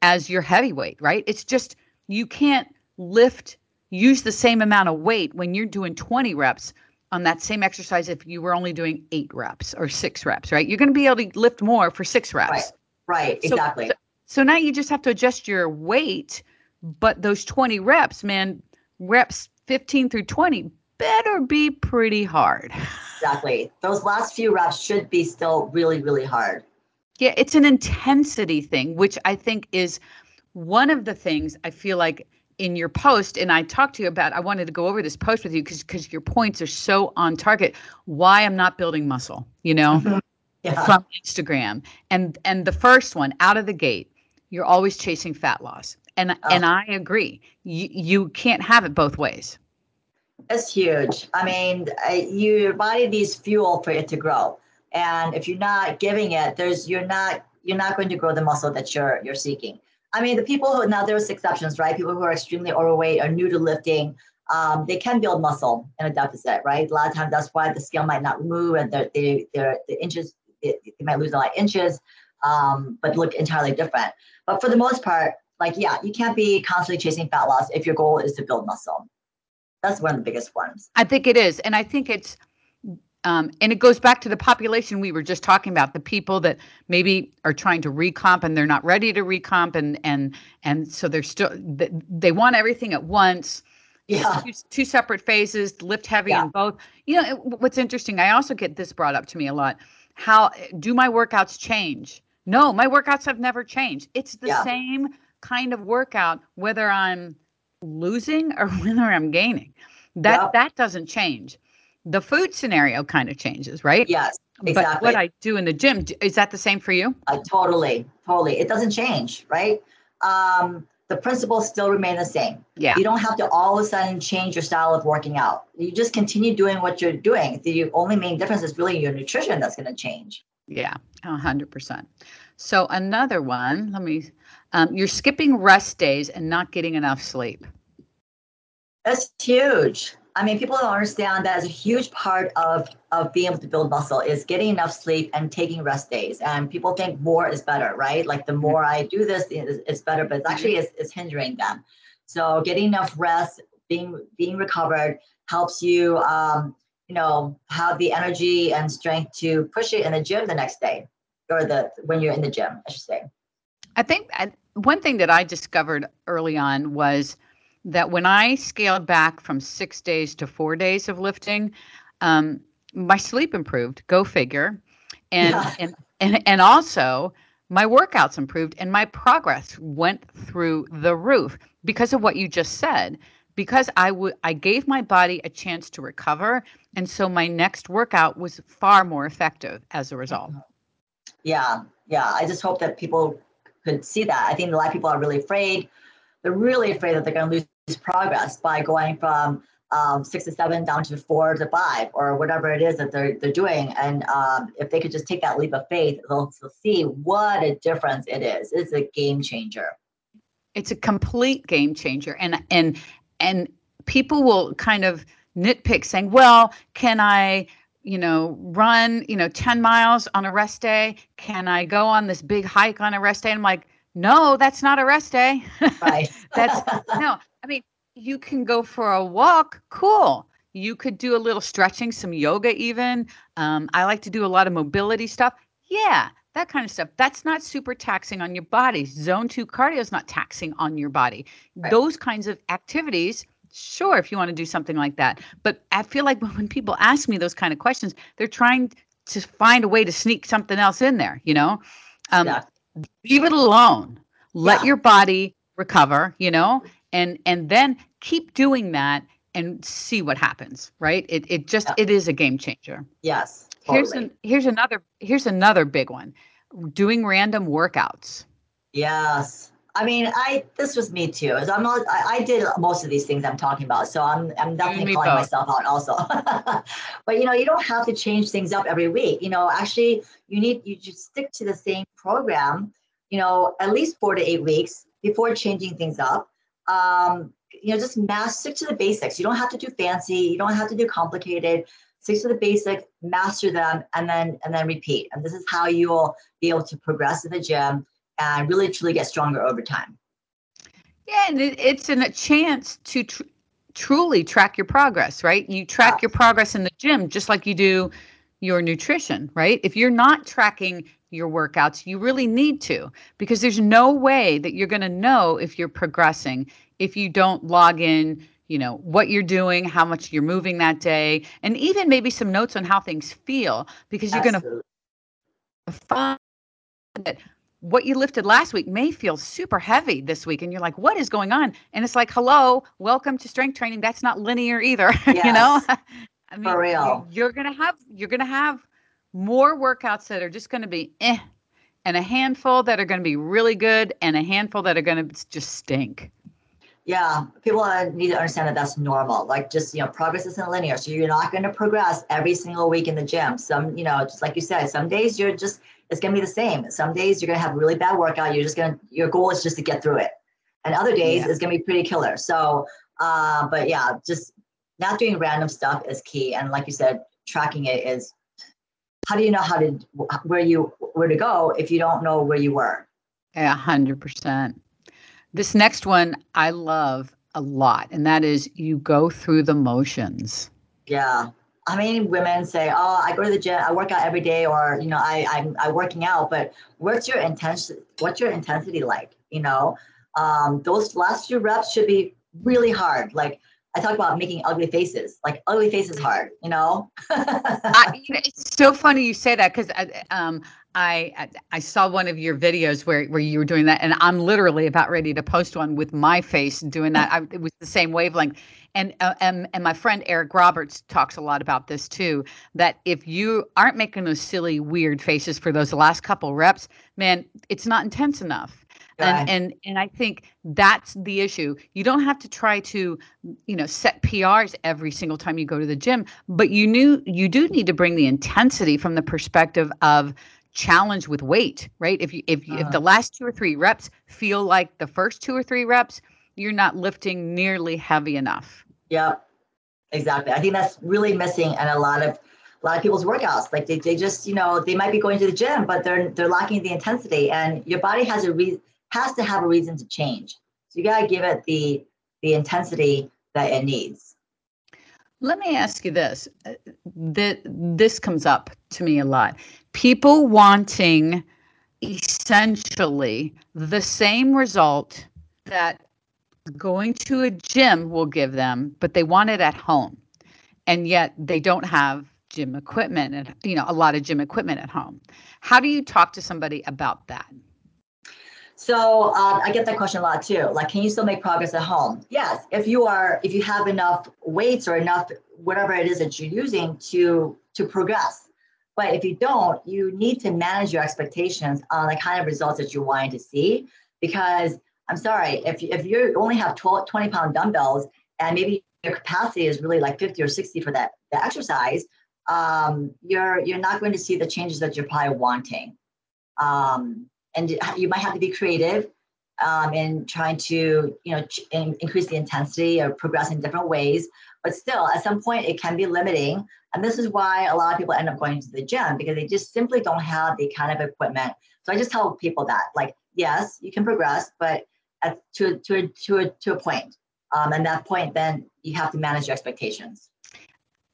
[SPEAKER 1] as your heavyweight, right? It's just you can't lift, use the same amount of weight when you're doing 20 reps on that same exercise if you were only doing eight reps or six reps, right? You're going to be able to lift more for six reps.
[SPEAKER 2] Right, right, exactly.
[SPEAKER 1] So, so now you just have to adjust your weight, but those 20 reps, man, reps 15 through 20 better be pretty hard.
[SPEAKER 2] Exactly. Those last few reps should be still really, really hard.
[SPEAKER 1] Yeah, it's an intensity thing, which I think is one of the things I feel like in your post, and I talked to you about, I wanted to go over this post with you because because your points are so on target. Why I'm not building muscle, you know, mm-hmm. yeah. from Instagram. And and the first one out of the gate, you're always chasing fat loss. And oh. and I agree. You you can't have it both ways.
[SPEAKER 2] It's huge. I mean, your body needs fuel for it to grow, and if you're not giving it, there's you're not you're not going to grow the muscle that you're you're seeking. I mean, the people who now there's exceptions, right? People who are extremely overweight or new to lifting, um, they can build muscle in a deficit, right? A lot of times that's why the scale might not move and they're, they, they're, the inches, they, they might lose a lot of inches, um, but look entirely different. But for the most part, like, yeah, you can't be constantly chasing fat loss if your goal is to build muscle. That's one of the biggest ones.
[SPEAKER 1] I think it is. And I think it's um, and it goes back to the population we were just talking about the people that maybe are trying to recomp and they're not ready to recomp and and and so they're still they want everything at once.
[SPEAKER 2] Yeah.
[SPEAKER 1] two, two separate phases lift heavy yeah. in both. You know what's interesting i also get this brought up to me a lot. How do my workouts change? No my workouts have never changed. It's the yeah. same kind of workout whether i'm losing or whether i'm gaining. That yeah. that doesn't change the food scenario kind of changes, right?
[SPEAKER 2] Yes, exactly.
[SPEAKER 1] But what I do in the gym, is that the same for you?
[SPEAKER 2] Uh, totally, totally. It doesn't change, right? Um, the principles still remain the same.
[SPEAKER 1] Yeah.
[SPEAKER 2] You don't have to all of a sudden change your style of working out. You just continue doing what you're doing. The only main difference is really your nutrition that's going to change.
[SPEAKER 1] Yeah, 100%. So another one, let me, um, you're skipping rest days and not getting enough sleep.
[SPEAKER 2] That's huge. I mean, people don't understand that is a huge part of of being able to build muscle is getting enough sleep and taking rest days. And people think more is better, right? Like the more I do this, it's better, but it's actually it's, it's hindering them. So getting enough rest, being being recovered, helps you, um, you know, have the energy and strength to push it in the gym the next day, or the when you're in the gym, I should say.
[SPEAKER 1] I think I, one thing that I discovered early on was that when I scaled back from six days to four days of lifting, um, my sleep improved. Go figure, and yeah. and and and also my workouts improved and my progress went through the roof because of what you just said. Because I would I gave my body a chance to recover, and so my next workout was far more effective as a result.
[SPEAKER 2] Yeah, yeah. I just hope that people could see that. I think a lot of people are really afraid. They're really afraid that they're going to lose progress by going from um, six to seven down to four to five or whatever it is that they're, they're doing. And um, if they could just take that leap of faith, they'll, they'll see what a difference it is. It's a game changer.
[SPEAKER 1] It's a complete game changer. And, and, and people will kind of nitpick saying, well, can I, you know, run, you know, 10 miles on a rest day? Can I go on this big hike on a rest day? And I'm like, no, that's not a rest day.
[SPEAKER 2] Right.
[SPEAKER 1] that's no. I mean, you can go for a walk. Cool. You could do a little stretching, some yoga, even. Um, I like to do a lot of mobility stuff. Yeah, that kind of stuff. That's not super taxing on your body. Zone two cardio is not taxing on your body. Right. Those kinds of activities, sure, if you want to do something like that. But I feel like when people ask me those kind of questions, they're trying to find a way to sneak something else in there, you know? Um, yeah leave it alone let yeah. your body recover you know and and then keep doing that and see what happens right it, it just yeah. it is a game changer
[SPEAKER 2] yes
[SPEAKER 1] totally. here's an here's another here's another big one doing random workouts
[SPEAKER 2] yes I mean, I this was me too. I'm not. I, I did most of these things I'm talking about. So I'm I'm definitely calling both. myself out also. but you know, you don't have to change things up every week. You know, actually, you need you just stick to the same program. You know, at least four to eight weeks before changing things up. Um, you know, just mass stick to the basics. You don't have to do fancy. You don't have to do complicated. Stick to the basics, master them, and then and then repeat. And this is how you will be able to progress in the gym and really truly get stronger over time.
[SPEAKER 1] Yeah, and it, it's an, a chance to tr- truly track your progress, right? You track yeah. your progress in the gym just like you do your nutrition, right? If you're not tracking your workouts, you really need to because there's no way that you're going to know if you're progressing if you don't log in, you know, what you're doing, how much you're moving that day, and even maybe some notes on how things feel because you're going to find that what you lifted last week may feel super heavy this week and you're like what is going on and it's like hello welcome to strength training that's not linear either yes. you know
[SPEAKER 2] i mean For real.
[SPEAKER 1] you're gonna have you're gonna have more workouts that are just gonna be eh and a handful that are gonna be really good and a handful that are gonna just stink
[SPEAKER 2] yeah, people need to understand that that's normal. Like, just you know, progress isn't linear, so you're not going to progress every single week in the gym. Some, you know, just like you said, some days you're just it's going to be the same. Some days you're going to have a really bad workout. You're just going to your goal is just to get through it, and other days yeah. it's going to be pretty killer. So, uh, but yeah, just not doing random stuff is key. And like you said, tracking it is. How do you know how to where you where to go if you don't know where you were?
[SPEAKER 1] A hundred percent. This next one I love a lot, and that is you go through the motions.
[SPEAKER 2] Yeah. I mean, women say, "Oh, I go to the gym, I work out every day," or you know, I I'm I working out, but what's your intensity? What's your intensity like? You know, um, those last few reps should be really hard. Like I talk about making ugly faces. Like ugly faces hard, you know.
[SPEAKER 1] I, it's so funny you say that because um, I I saw one of your videos where where you were doing that, and I'm literally about ready to post one with my face doing that. I, it was the same wavelength, and uh, and and my friend Eric Roberts talks a lot about this too. That if you aren't making those silly weird faces for those last couple reps, man, it's not intense enough and and and i think that's the issue. You don't have to try to you know set prs every single time you go to the gym but you knew you do need to bring the intensity from the perspective of challenge with weight right? If you if uh-huh. if the uh-huh. last two or three reps feel like the first two or three reps you're not lifting nearly heavy enough.
[SPEAKER 2] Yeah exactly. I think that's really missing in a lot of a lot of people's workouts. Like they, they just you know they might be going to the gym but they're they're lacking the intensity and your body has a reason has to have a reason to change. So you got to give it the the intensity that it needs.
[SPEAKER 1] Let me ask you this. That this comes up to me a lot. People wanting essentially the same result that going to a gym will give them, but they want it at home. And yet they don't have gym equipment and you know a lot of gym equipment at home. How do you talk to somebody about that?
[SPEAKER 2] So um, I get that question a lot too. Like, can you still make progress at home? Yes, if you are, if you have enough weights or enough whatever it is that you're using to to progress. But if you don't, you need to manage your expectations on the kind of results that you're wanting to see. Because I'm sorry, if if you only have 12, 20 pound dumbbells and maybe your capacity is really like 50 or 60 for that the exercise, um, you're you're not going to see the changes that you're probably wanting. Um, and you might have to be creative um, in trying to you know in, increase the intensity or progress in different ways. But still at some point it can be limiting. And this is why a lot of people end up going to the gym because they just simply don't have the kind of equipment. So i just tell people that like yes you can progress but at, to, to, a, to, to a point. Um, and that point then you have to manage your expectations.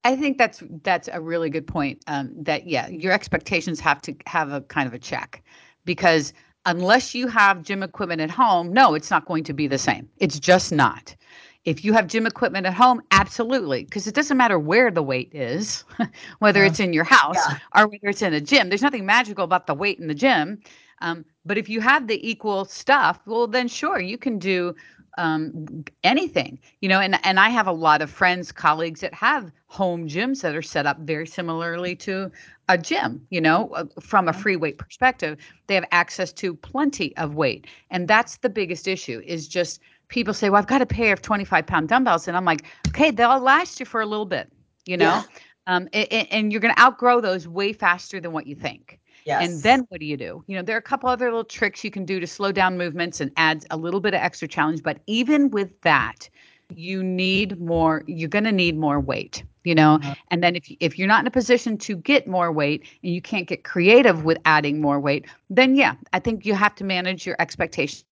[SPEAKER 1] I think that's that's a really good point. Um, that yeah, your expectations have to have a kind of a check because unless you have gym equipment at home, no, it's not going to be the same. It's just not. If you have gym equipment at home, absolutely, because it doesn't matter where the weight is, whether it's in your house yeah. or whether it's in a gym. There's nothing magical about the weight in the gym. Um, but if you have the equal stuff, well, then sure, you can do um, anything, you know, and, and I have a lot of friends, colleagues that have home gyms that are set up very similarly to a gym, you know, uh, from a free weight perspective, they have access to plenty of weight. And that's the biggest issue is just people say, well, I've got a pair of 25 pound dumbbells. And I'm like, okay, they'll last you for a little bit, you know, yeah. um, and, and you're going to outgrow those way faster than what you think. Yes. And then what do you do? You know, there are a couple other little tricks you can do to slow down movements and add a little bit of extra challenge. But even with that, you need more, you're going to need more weight, you know? Uh-huh. And then if, if you're not in a position to get more weight and you can't get creative with adding more weight, then yeah, I think you have to manage your expectations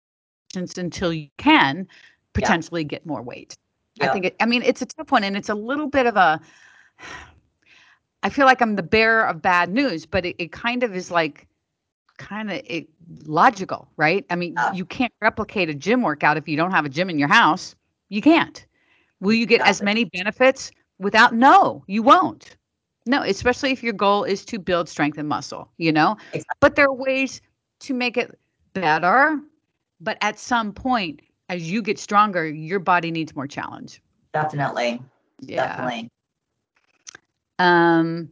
[SPEAKER 1] until you can potentially yeah. get more weight. Yeah. I think it, I mean, it's a tough one and it's a little bit of a, I feel like I'm the bearer of bad news, but it, it kind of is like kind of logical, right? I mean, you can't replicate a gym workout if you don't have a gym in your house. You can't. Will you get as many benefits without? No, you won't. No, especially if your goal is to build strength and muscle, you know? Exactly. But there are ways to make it better. But at some point, as you get stronger, your body needs more challenge.
[SPEAKER 2] Definitely. Yeah. Definitely.
[SPEAKER 1] Um,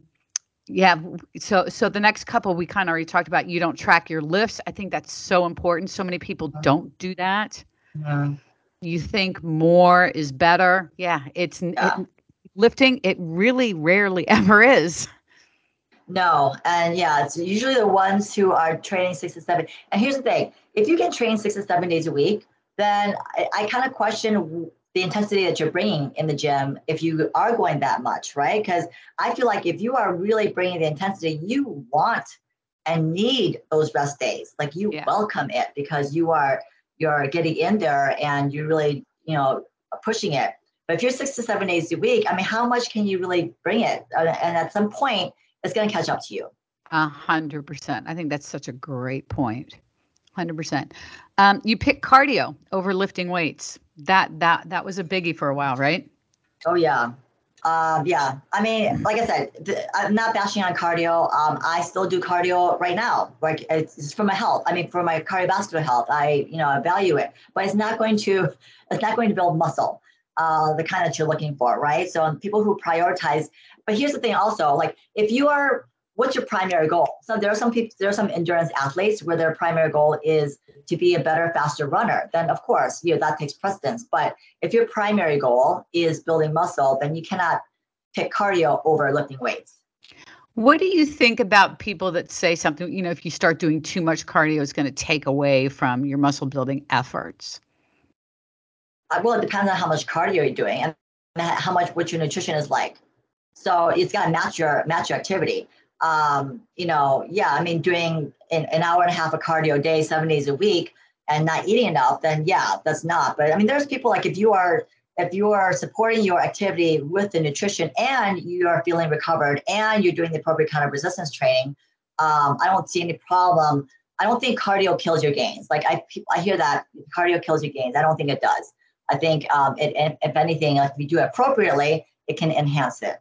[SPEAKER 1] yeah. So, so the next couple we kind of already talked about. You don't track your lifts. I think that's so important. So many people uh-huh. don't do that. Yeah. You think more is better. Yeah. It's yeah. It, lifting. It really rarely ever is.
[SPEAKER 2] No, and yeah, it's usually the ones who are training six to seven. And here's the thing: if you can train six to seven days a week, then I, I kind of question the intensity that you're bringing in the gym if you are going that much, right? Because I feel like if you are really bringing the intensity, you want and need those rest days. Like you yeah. welcome it because you are you're getting in there and you're really you know pushing it. But if you're six to seven days a week, I mean, how much can you really bring it? And at some point, it's going to catch up to you.
[SPEAKER 1] A hundred percent. I think that's such a great point. Hundred percent. Um, you pick cardio over lifting weights. That that that was a biggie for a while, right?
[SPEAKER 2] Oh yeah, um, yeah. I mean, like I said, th- I'm not bashing on cardio. Um, I still do cardio right now. Like it's, it's for my health. I mean, for my cardiovascular health, I you know I value it, but it's not going to it's not going to build muscle. Uh, the kind that you're looking for, right? So people who prioritize. But here's the thing, also, like if you are what's your primary goal? So there are some people, there are some endurance athletes where their primary goal is to be a better, faster runner. Then of course, you know, that takes precedence. But if your primary goal is building muscle, then you cannot pick cardio over lifting weights.
[SPEAKER 1] What do you think about people that say something, you know, if you start doing too much cardio, it's going to take away from your muscle building efforts?
[SPEAKER 2] Uh, well, it depends on how much cardio you're doing and how much what your nutrition is like. So it's got to match your match your activity um, you know, yeah, I mean, doing an, an hour and a half of cardio a day, seven days a week, and not eating enough, then yeah, that's not. But I mean, there's people like if you are if you are supporting your activity with the nutrition and you are feeling recovered and you're doing the appropriate kind of resistance training, um, I don't see any problem. I don't think cardio kills your gains. Like I, I hear that cardio kills your gains. I don't think it does. I think um, it, if anything, like if you do it appropriately, it can enhance it.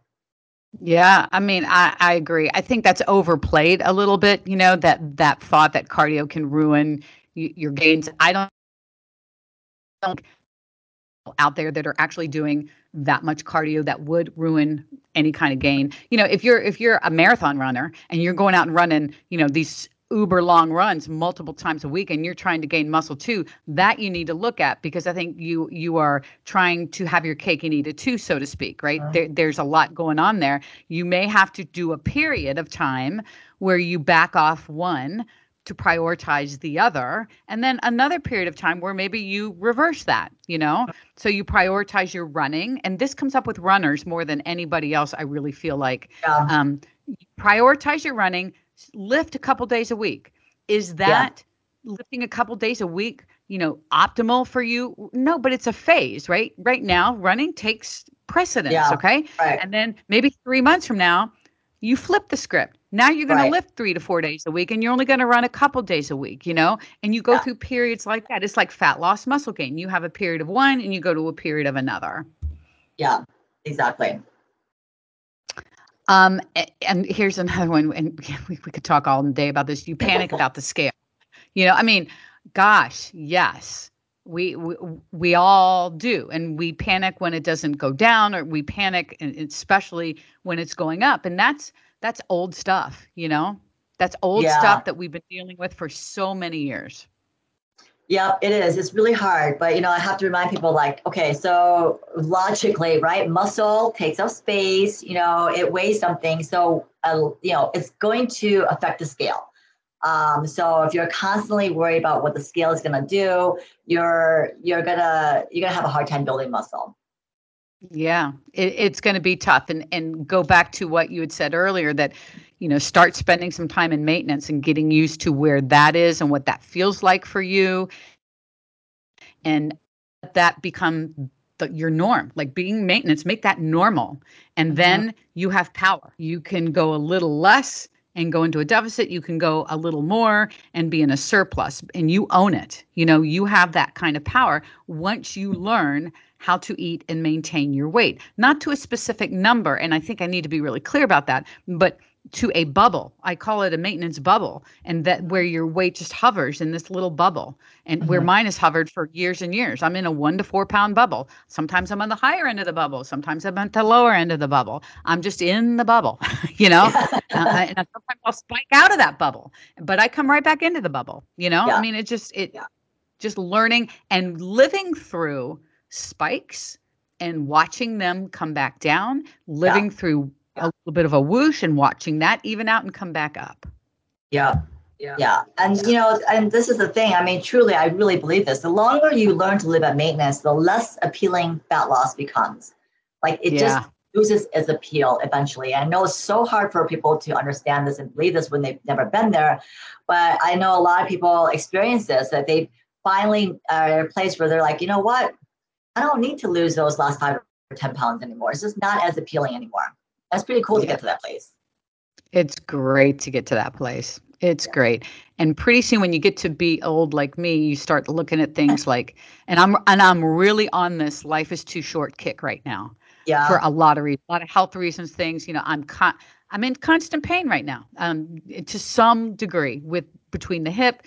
[SPEAKER 1] Yeah, I mean, I, I agree. I think that's overplayed a little bit. You know that that thought that cardio can ruin y- your gains. I don't, don't out there that are actually doing that much cardio that would ruin any kind of gain. You know, if you're if you're a marathon runner and you're going out and running, you know, these uber long runs multiple times a week and you're trying to gain muscle too that you need to look at because i think you you are trying to have your cake and eat it too so to speak right? There, there's a lot going on there. You may have to do a period of time where you back off one to prioritize the other and then another period of time where maybe you reverse that you know? So you prioritize your running and this comes up with runners more than anybody else i really feel like. Yeah. um, prioritize your running lift a couple days a week. Is that yeah. lifting a couple days a week, you know, optimal for you? No, but it's a phase, right? Right now, running takes precedence, yeah, okay? Right. And then maybe 3 months from now, you flip the script. Now you're going right. to lift 3 to 4 days a week and you're only going to run a couple days a week, you know? And you go yeah. through periods like that. It's like fat loss, muscle gain. You have a period of one and you go to a period of another.
[SPEAKER 2] Yeah, exactly.
[SPEAKER 1] Um, and here's another one, and we, we could talk all day about this. You panic about the scale. You know, I mean, gosh, yes, we, we we all do, and we panic when it doesn't go down, or we panic, and especially when it's going up, and that's that's old stuff. You know, that's old yeah. stuff that we've been dealing with for so many years.
[SPEAKER 2] Yeah, it is. It's really hard, but you know, I have to remind people like, okay, so logically, right? Muscle takes up space, you know, it weighs something. So, uh, you know, it's going to affect the scale. Um, so if you're constantly worried about what the scale is going to do, you're you're gonna you're gonna have a hard time building muscle.
[SPEAKER 1] Yeah, it, it's going to be tough, and and go back to what you had said earlier that you know start spending some time in maintenance and getting used to where that is and what that feels like for you. And that become the, your norm like being maintenance make that normal and mm-hmm. then you have power. You can go a little less and go into a deficit you can go a little more and be in a surplus and you own it. You know you have that kind of power. Once you learn how to eat and maintain your weight not to a specific number and i think i need to be really clear about that but to a bubble. I call it a maintenance bubble, and that where your weight just hovers in this little bubble, and mm-hmm. where mine has hovered for years and years. I'm in a one to four pound bubble. Sometimes I'm on the higher end of the bubble. Sometimes I'm at the lower end of the bubble. I'm just in the bubble, you know. uh, and sometimes I'll spike out of that bubble, but I come right back into the bubble. You know, yeah. I mean, it just it yeah. just learning and living through spikes and watching them come back down, living yeah. through a little bit of a whoosh and watching that even out and come back up.
[SPEAKER 2] Yeah. Yeah. yeah. And you know, and this is the thing. I mean, truly, I really believe this. The longer you learn to live at maintenance, the less appealing fat loss becomes. Like it yeah. just loses its appeal eventually. I know it's so hard for people to understand this and believe this when they've never been there. But I know a lot of people experience this that they finally are at a place where they're like, you know what? I don't need to lose those last five or 10 pounds anymore. It's just not as appealing anymore. That's pretty cool to get to that place.
[SPEAKER 1] It's great to get to that place. It's yeah. great. And pretty soon when you get to be old like me, you start looking at things like and I'm and I'm really on this life is too short kick right now.
[SPEAKER 2] Yeah.
[SPEAKER 1] For a lot of reasons, a lot of health reasons, things, you know, I'm con- I'm in constant pain right now. Um to some degree with between the hip,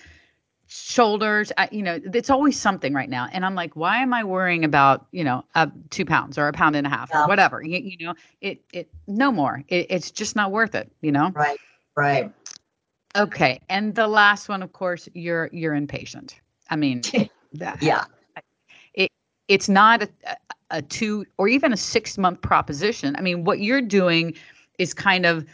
[SPEAKER 1] shoulders I, you know it's always something right now and i'm like why am i worrying about you know a two pounds or a pound and a half yeah. or whatever? You, you, know it it no more it, it's just not worth it you know?
[SPEAKER 2] Right right.
[SPEAKER 1] Okay and the last one of course you're you're impatient. I mean
[SPEAKER 2] that, yeah.
[SPEAKER 1] it it's not a, a two or even a six month proposition. I mean what you're doing is kind of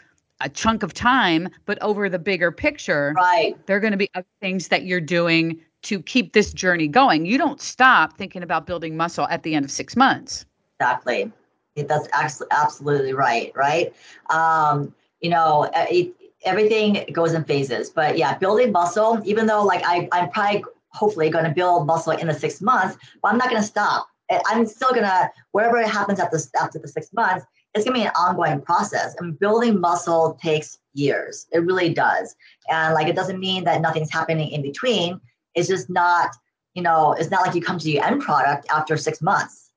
[SPEAKER 1] a chunk of time, but over the bigger picture,
[SPEAKER 2] right.
[SPEAKER 1] there are going to be other things that you're doing to keep this journey going. You don't stop thinking about building muscle at the end of six months.
[SPEAKER 2] Exactly. That's absolutely right. Right. Um, you know, it, everything goes in phases, but yeah, building muscle, even though like I, I'm probably hopefully going to build muscle in the six months, but I'm not going to stop. I'm still going to, whatever happens after, after the six months, it's going to be an ongoing process. And building muscle takes years. It really does. And like, it doesn't mean that nothing's happening in between. It's just not, you know, it's not like you come to the end product after six months.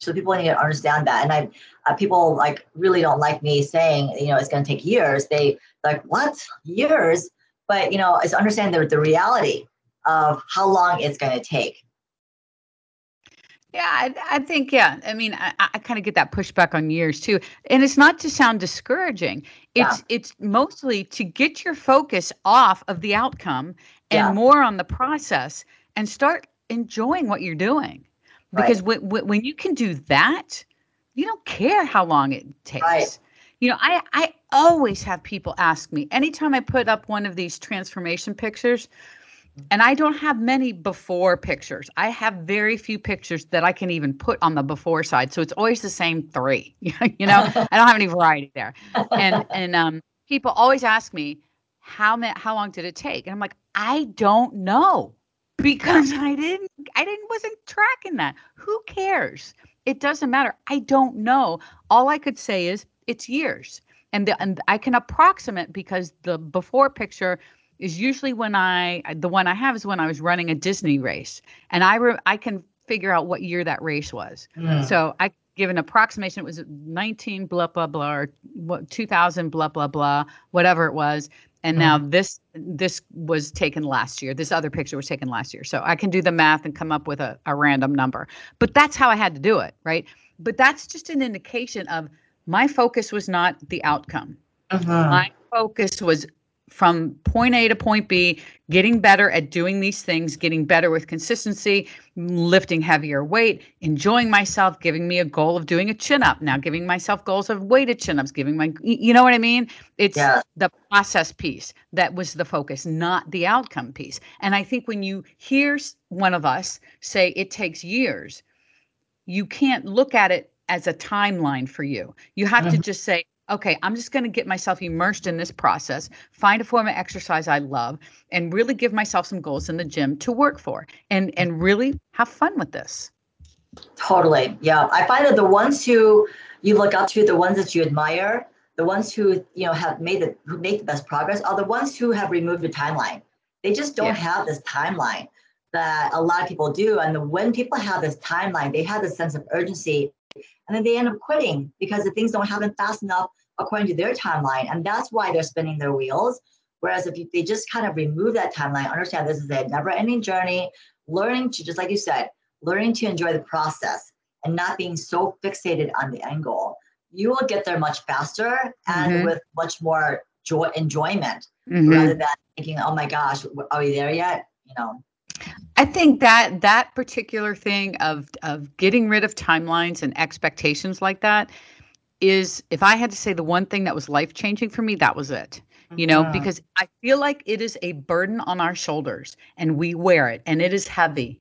[SPEAKER 2] So people need to understand that. And I, uh, people like really don't like me saying, you know, it's going to take years. They like, what years? But, you know, it's understanding the, the reality of how long it's going to take.
[SPEAKER 1] Yeah, I, I think yeah. I mean, I, I kind of get that pushback on years too, and it's not to sound discouraging. It's yeah. it's mostly to get your focus off of the outcome and yeah. more on the process, and start enjoying what you're doing. Because right. when when you can do that, you don't care how long it takes.
[SPEAKER 2] Right.
[SPEAKER 1] You know, I I always have people ask me anytime I put up one of these transformation pictures and I don't have many before pictures. I have very few pictures that I can even put on the before side. So it's always the same three. you know, I don't have any variety there. And and um, people always ask me how ma- how long did it take? And I'm like, I don't know because I didn't I didn't wasn't tracking that. Who cares? It doesn't matter. I don't know. All I could say is it's years. And the, and I can approximate because the before picture is usually when I the one I have is when I was running a Disney race, and I re, I can figure out what year that race was. Mm. So I give an approximation. It was 19 blah blah blah or what 2000 blah blah blah whatever it was. And mm. now this this was taken last year. This other picture was taken last year. So I can do the math and come up with a, a random number. But that's how I had to do it, right? But that's just an indication of my focus was not the outcome. Uh-huh. My focus was from point A to point B, getting better at doing these things, getting better with consistency, lifting heavier weight, enjoying myself, giving me a goal of doing a chin up, now giving myself goals of weighted chin ups, giving my, you know what I mean? It's yeah. the process piece that was the focus, not the outcome piece. And I think when you hear one of us say it takes years, you can't look at it as a timeline for you. You have mm-hmm. to just say, okay, I'm just going to get myself immersed in this process, find a form of exercise I love, and really give myself some goals in the gym to work for and and really have fun with this.
[SPEAKER 2] Totally. Yeah. I find that the ones who you look up to, the ones that you admire, the ones who, you know, have made the who make the best progress are the ones who have removed the timeline. They just don't yeah. have this timeline that a lot of people do. And when people have this timeline, they have this sense of urgency and then they end up quitting because the things don't happen fast enough according to their timeline. And that's why they're spinning their wheels. Whereas if you, they just kind of remove that timeline, understand this is a never ending journey, learning to, just like you said, learning to enjoy the process and not being so fixated on the end goal, you will get there much faster and mm-hmm. with much more joy enjoyment mm-hmm. rather than thinking, oh my gosh, are we there yet? You know.
[SPEAKER 1] I think that that particular thing of of getting rid of timelines and expectations like that is if I had to say the one thing that was life changing for me, that was it. You know, mm-hmm. because I feel like it is a burden on our shoulders and we wear it and it is heavy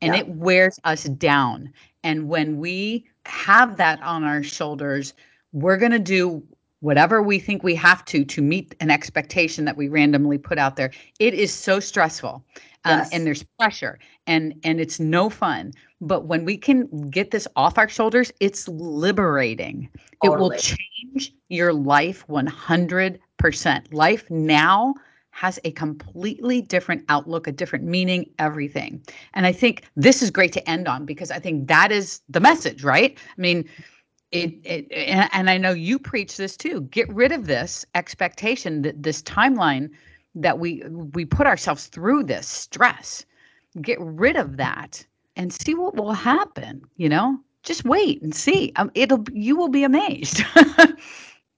[SPEAKER 1] and yeah. it wears us down. And when we have that on our shoulders, we're going to do whatever we think we have to to meet an expectation that we randomly put out there. It is so stressful um, yes. and there's pressure and and it's no fun But when we can get this off our shoulders, it's liberating. Totally. It will change your life 100%. Life now has a completely different outlook, a different meaning, everything. And I think this is great to end on because I think that is the message, right? I mean, it, it and I know you preach this too. Get rid of this expectation that this timeline that we we put ourselves through this stress. Get rid of that and see what will happen, you know? Just wait and see. Um, it'll you will be amazed.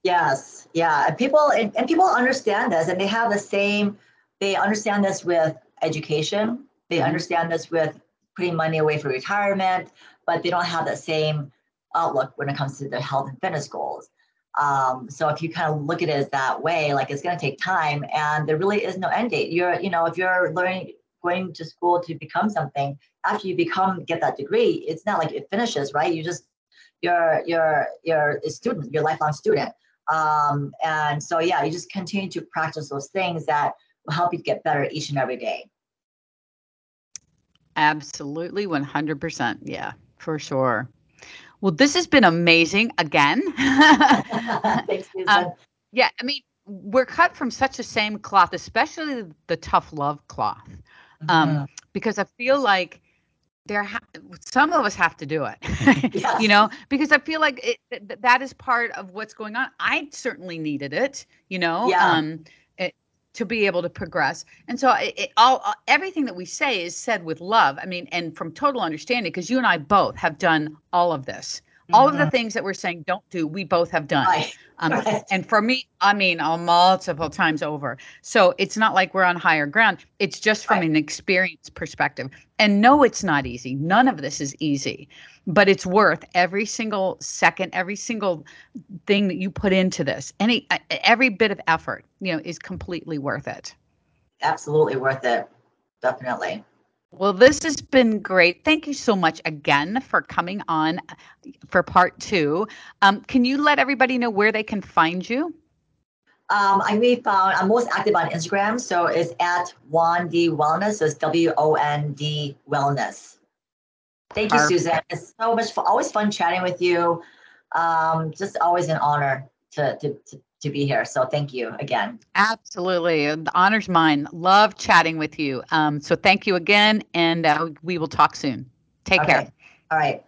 [SPEAKER 2] Yes, yeah. And people and, and people understand this and they have the same, they understand this with education. They mm-hmm. understand this with putting money away for retirement, but they don't have the same outlook when it comes to their health and fitness goals. Um, so if you kind of look at it that way, like it's going to take time, and there really is no end date. You're, you know, if you're learning, going to school to become something, after you become, get that degree, it's not like it finishes, right? You just, you're, you're, you're a student, you're a lifelong student. Um, and so, yeah, you just continue to practice those things that will help you get better each and every day.
[SPEAKER 1] Absolutely, 100%. Yeah, for sure. Well, this has been amazing again. Thanks, um, yeah, I mean, we're cut from such the same cloth, especially the tough love cloth, um, mm-hmm. because I feel like there ha- some of us have to do it yes. you know because i feel like it, th- that is part of what's going on i certainly needed it you know yeah. um it, to be able to progress and so it, it, all uh, everything that we say is said with love i mean and from total understanding because you and i both have done all of this all of the mm-hmm. things that we're saying don't do, we both have done. Right. Um, right. And for me, I mean, uh, multiple times over. So it's not like we're on higher ground. It's just from right. an experience perspective. And no, it's not easy. None of this is easy, but it's worth every single second, every single thing that you put into this. Any every bit of effort, you know, is completely worth it.
[SPEAKER 2] Absolutely worth it. Definitely.
[SPEAKER 1] Well, this has been great. Thank you so much again for coming on for part two. Um, can you let everybody know where they can find you?
[SPEAKER 2] Um, I be found. I'm most active on Instagram, so it's at Wond Wellness. So it's W O N D Wellness. Thank you, Suzanne. It's so much fun. Always fun chatting with you. Um, just always an honor to, to, to to be here. So thank you again.
[SPEAKER 1] Absolutely. The honor's mine. Love chatting with you. Um, so thank you again, and uh, we will talk soon. Take okay. care.
[SPEAKER 2] All right.